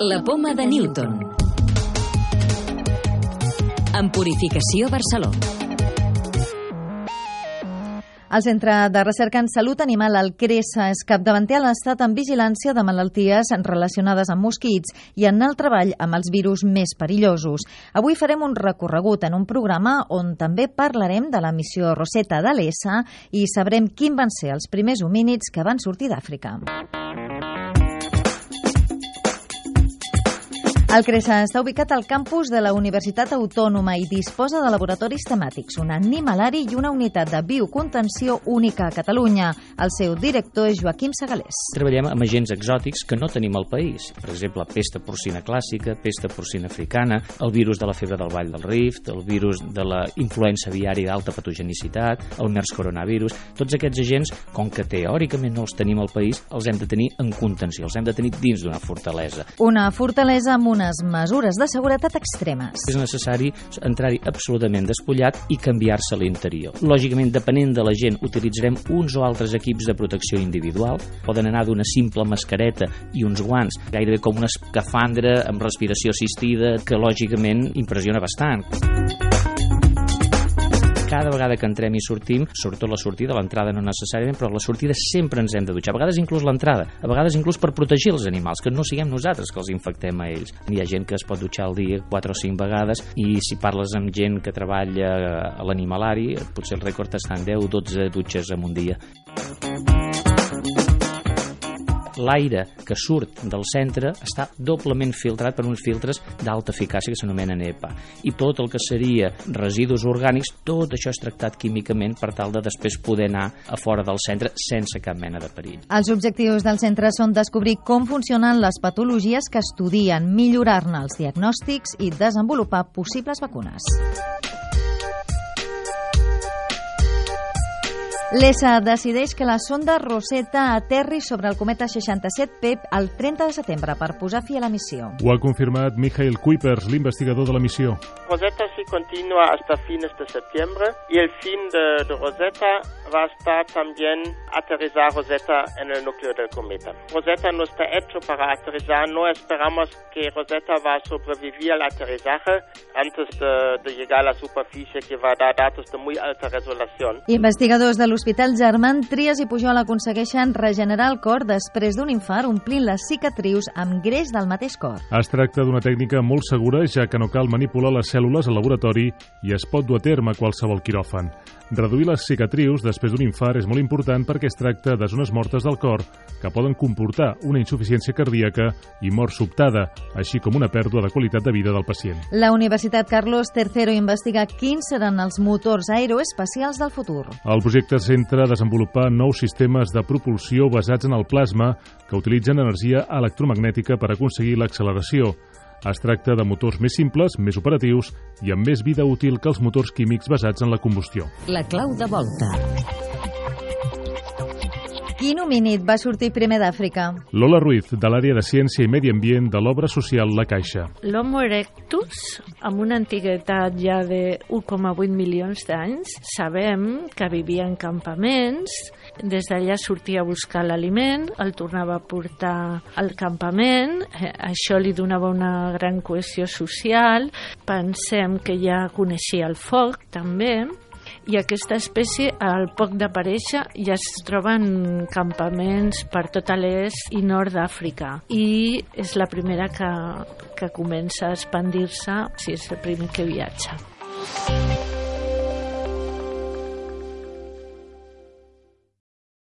La poma de Newton. En Purificació Barceló. El Centre de Recerca en Salut Animal, el CRESA, és capdavanter a l'estat en vigilància de malalties relacionades amb mosquits i en el treball amb els virus més perillosos. Avui farem un recorregut en un programa on també parlarem de la missió Rosetta de l'ESA i sabrem quin van ser els primers homínids que van sortir d'Àfrica. El CRESA està ubicat al campus de la Universitat Autònoma i disposa de laboratoris temàtics, un animalari i una unitat de biocontenció única a Catalunya. El seu director és Joaquim Segalés. Treballem amb agents exòtics que no tenim al país. Per exemple, pesta porcina clàssica, pesta porcina africana, el virus de la febre del Vall del Rift, el virus de la influença viària d'alta patogenicitat, el MERS coronavirus. Tots aquests agents, com que teòricament no els tenim al país, els hem de tenir en contenció, els hem de tenir dins d'una fortalesa. Una fortalesa amb unes mesures de seguretat extremes. És necessari entrar-hi absolutament despullat i canviar-se l'interior. Lògicament, depenent de la gent, utilitzarem uns o altres equips de protecció individual. Poden anar d'una simple mascareta i uns guants, gairebé com una escafandra amb respiració assistida, que lògicament impressiona bastant cada vegada que entrem i sortim, sobretot la sortida, l'entrada no necessàriament, però la sortida sempre ens hem de dutxar. A vegades inclús l'entrada, a vegades inclús per protegir els animals, que no siguem nosaltres que els infectem a ells. Hi ha gent que es pot dutxar al dia 4 o 5 vegades i si parles amb gent que treballa a l'animalari, potser el rècord està en 10 o 12 dutxes en un dia l'aire que surt del centre està doblement filtrat per uns filtres d'alta eficàcia que s'anomenen EPA. I tot el que seria residus orgànics, tot això és tractat químicament per tal de després poder anar a fora del centre sense cap mena de perill. Els objectius del centre són descobrir com funcionen les patologies que estudien, millorar-ne els diagnòstics i desenvolupar possibles vacunes. L'ESA decideix que la sonda Rosetta aterri sobre el cometa 67 PEP el 30 de setembre per posar fi a la missió. Ho ha confirmat Michael Kuipers, l'investigador de la missió. Rosetta sí continua hasta fines de septiembre y el fin de, de Rosetta va a estar también aterrizar Rosetta en el núcleo del cometa. Rosetta no está hecho para aterrizar, no esperamos que Rosetta va a sobrevivir al aterrizaje antes de, de llegar a la superficie que va a dar datos de muy alta resolución. Investigadors de l'Hospital Germán Trias i Pujol aconsegueixen regenerar el cor després d'un infart omplint les cicatrius amb greix del mateix cor. Es tracta d'una tècnica molt segura, ja que no cal manipular les cèl·lules al laboratori i es pot dur a terme a qualsevol quiròfan. Reduir les cicatrius després d'un infart és molt important perquè es tracta de zones mortes del cor que poden comportar una insuficiència cardíaca i mort sobtada, així com una pèrdua de qualitat de vida del pacient. La Universitat Carlos III investiga quins seran els motors aeroespacials del futur. El projecte centra a desenvolupar nous sistemes de propulsió basats en el plasma que utilitzen energia electromagnètica per aconseguir l'acceleració. Es tracta de motors més simples, més operatius i amb més vida útil que els motors químics basats en la combustió. La clau de volta. Quin homínid va sortir primer d'Àfrica? Lola Ruiz, de l'àrea de Ciència i Medi Ambient de l'obra social La Caixa. L'Homo erectus, amb una antiguitat ja de 1,8 milions d'anys, sabem que vivia en campaments, des d'allà sortia a buscar l'aliment, el tornava a portar al campament, eh, això li donava una gran cohesió social, pensem que ja coneixia el foc també, i aquesta espècie, al poc d'aparèixer, ja es troba en campaments per tota l'est i nord d'Àfrica. I és la primera que, que comença a expandir-se, si és el primer que viatja.